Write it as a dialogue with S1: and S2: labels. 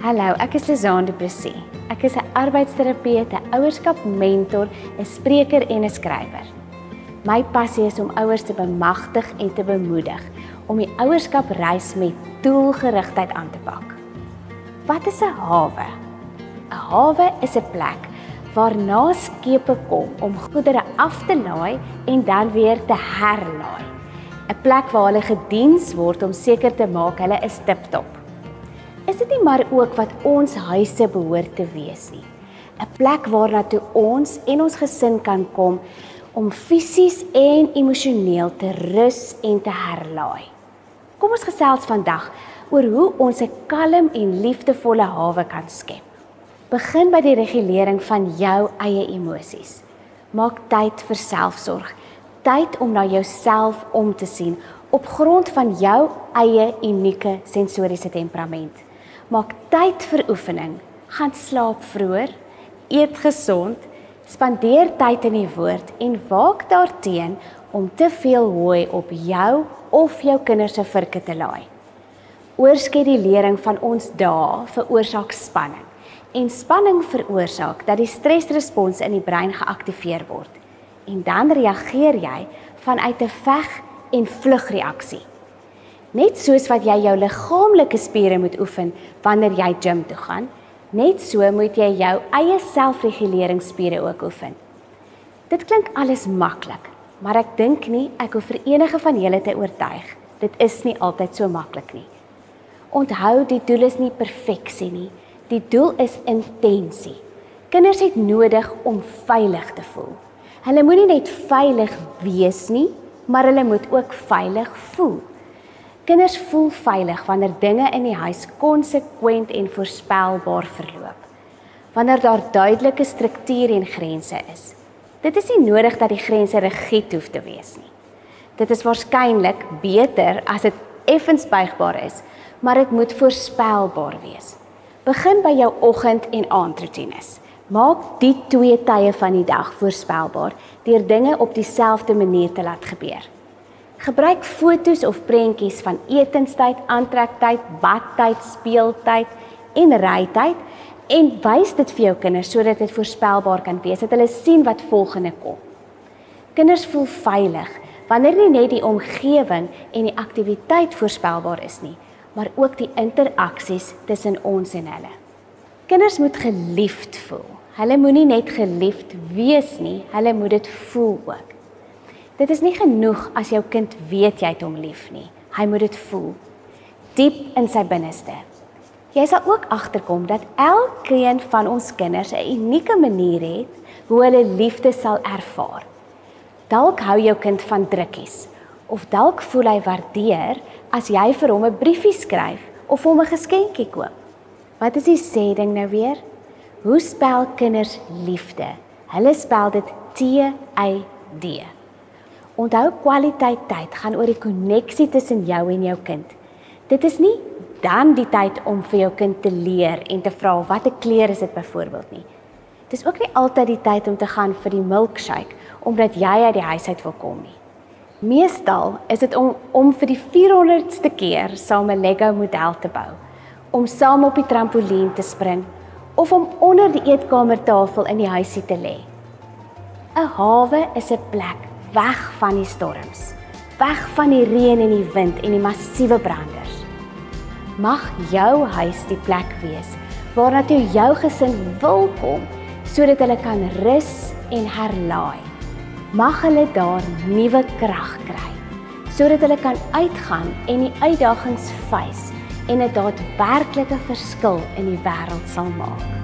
S1: Hallo, ek is Lizaan de Plessis. Ek is 'n arbeidsterapeut, 'n ouerskapmentor, 'n spreker en 'n skrywer. My passie is om ouers te bemagtig en te bemoedig om die ouerskapreis met doelgerigtheid aan te pak. Wat is 'n hawe? 'n Hawe is 'n plek waarna skepe kom om goedere af te laai en dan weer te herlaai. 'n Plek waar hulle gediens word om seker te maak hulle is tip-top. Is dit nie maar ook wat ons huise behoort te wees nie? 'n Plek waarna toe ons en ons gesin kan kom om fisies en emosioneel te rus en te herlaai. Kom ons gesels vandag oor hoe ons 'n kalm en liefdevolle hawe kan skep. Begin by die regulering van jou eie emosies. Maak tyd vir selfsorg, tyd om na jouself om te sien op grond van jou eie unieke sensoriese temperament. Maak tyd vir oefening, gaan slaap vroeër, eet gesond, spandeer tyd in die woord en waak daarteen om te veel hooi op jou of jou kinders se virke te laai. Oorskedulering van ons dae veroorsaak spanning en spanning veroorsaak dat die stresrespons in die brein geaktiveer word. En dan reageer jy vanuit 'n veg en vlugreaksie. Net soos wat jy jou liggaamlike spiere moet oefen wanneer jy gym toe gaan, net so moet jy jou eie selfreguleringsspiere ook oefen. Dit klink alles maklik, maar ek dink nie ek hoef vir enige van julle te oortuig. Dit is nie altyd so maklik nie. Onthou, die doel is nie perfeksie nie. Die doel is intensie. Kinders het nodig om veilig te voel. Hulle moenie net veilig wees nie, maar hulle moet ook veilig voel. Kinders voel veilig wanneer dinge in die huis konsekwent en voorspelbaar verloop. Wanneer daar duidelike struktuur en grense is. Dit is nie nodig dat die grense rigied hoef te wees nie. Dit is waarskynlik beter as dit effens buigbaar is, maar dit moet voorspelbaar wees. Begin by jou oggend en aandroetines. Maak die twee tye van die dag voorspelbaar deur dinge op dieselfde manier te laat gebeur. Gebruik fotos of prentjies van etenstyd, aantrektyd, badtyd, speeltyd en rytyd en wys dit vir jou kinders sodat dit voorspelbaar kan wees dat hulle sien wat volgende kom. Kinders voel veilig wanneer nie net die omgewing en die aktiwiteit voorspelbaar is nie, maar ook die interaksies tussen ons en hulle. Kinders moet geliefd voel. Hulle moenie net geliefd wees nie, hulle moet dit voel ook. Dit is nie genoeg as jou kind weet jy het hom lief nie. Hy moet dit voel diep in sy binneste. Jy sal ook agterkom dat elkeen van ons kinders 'n unieke manier het hoe hulle liefde sal ervaar. Dalk hou jou kind van drukkies of dalk voel hy waardeer as jy vir hom 'n briefie skryf of hom 'n geskenkie koop. Wat is die sê ding nou weer? Hoe spel kinders liefde? Hulle spel dit T Y D. Onthou kwaliteit tyd gaan oor die koneksie tussen jou en jou kind. Dit is nie dan die tyd om vir jou kind te leer en te vra watter kleur is dit byvoorbeeld nie. Dit is ook nie altyd die tyd om te gaan vir die milkshake omdat jy uit die huis uit wil kom nie. Meestal is dit om om vir die 400ste keer saam 'n Lego model te bou, om saam op die trampolien te spring of om onder die eetkamertafel in die huisie te lê. 'n Hawe is 'n plek weg van die storms, weg van die reën en die wind en die massiewe branders. Mag jou huis die plek wees waarna toe jou gesin wil kom sodat hulle kan rus en herlaai mag hulle daar nuwe krag kry sodat hulle kan uitgaan en die uitdagings face en 'n daadwerklike verskil in die wêreld sal maak.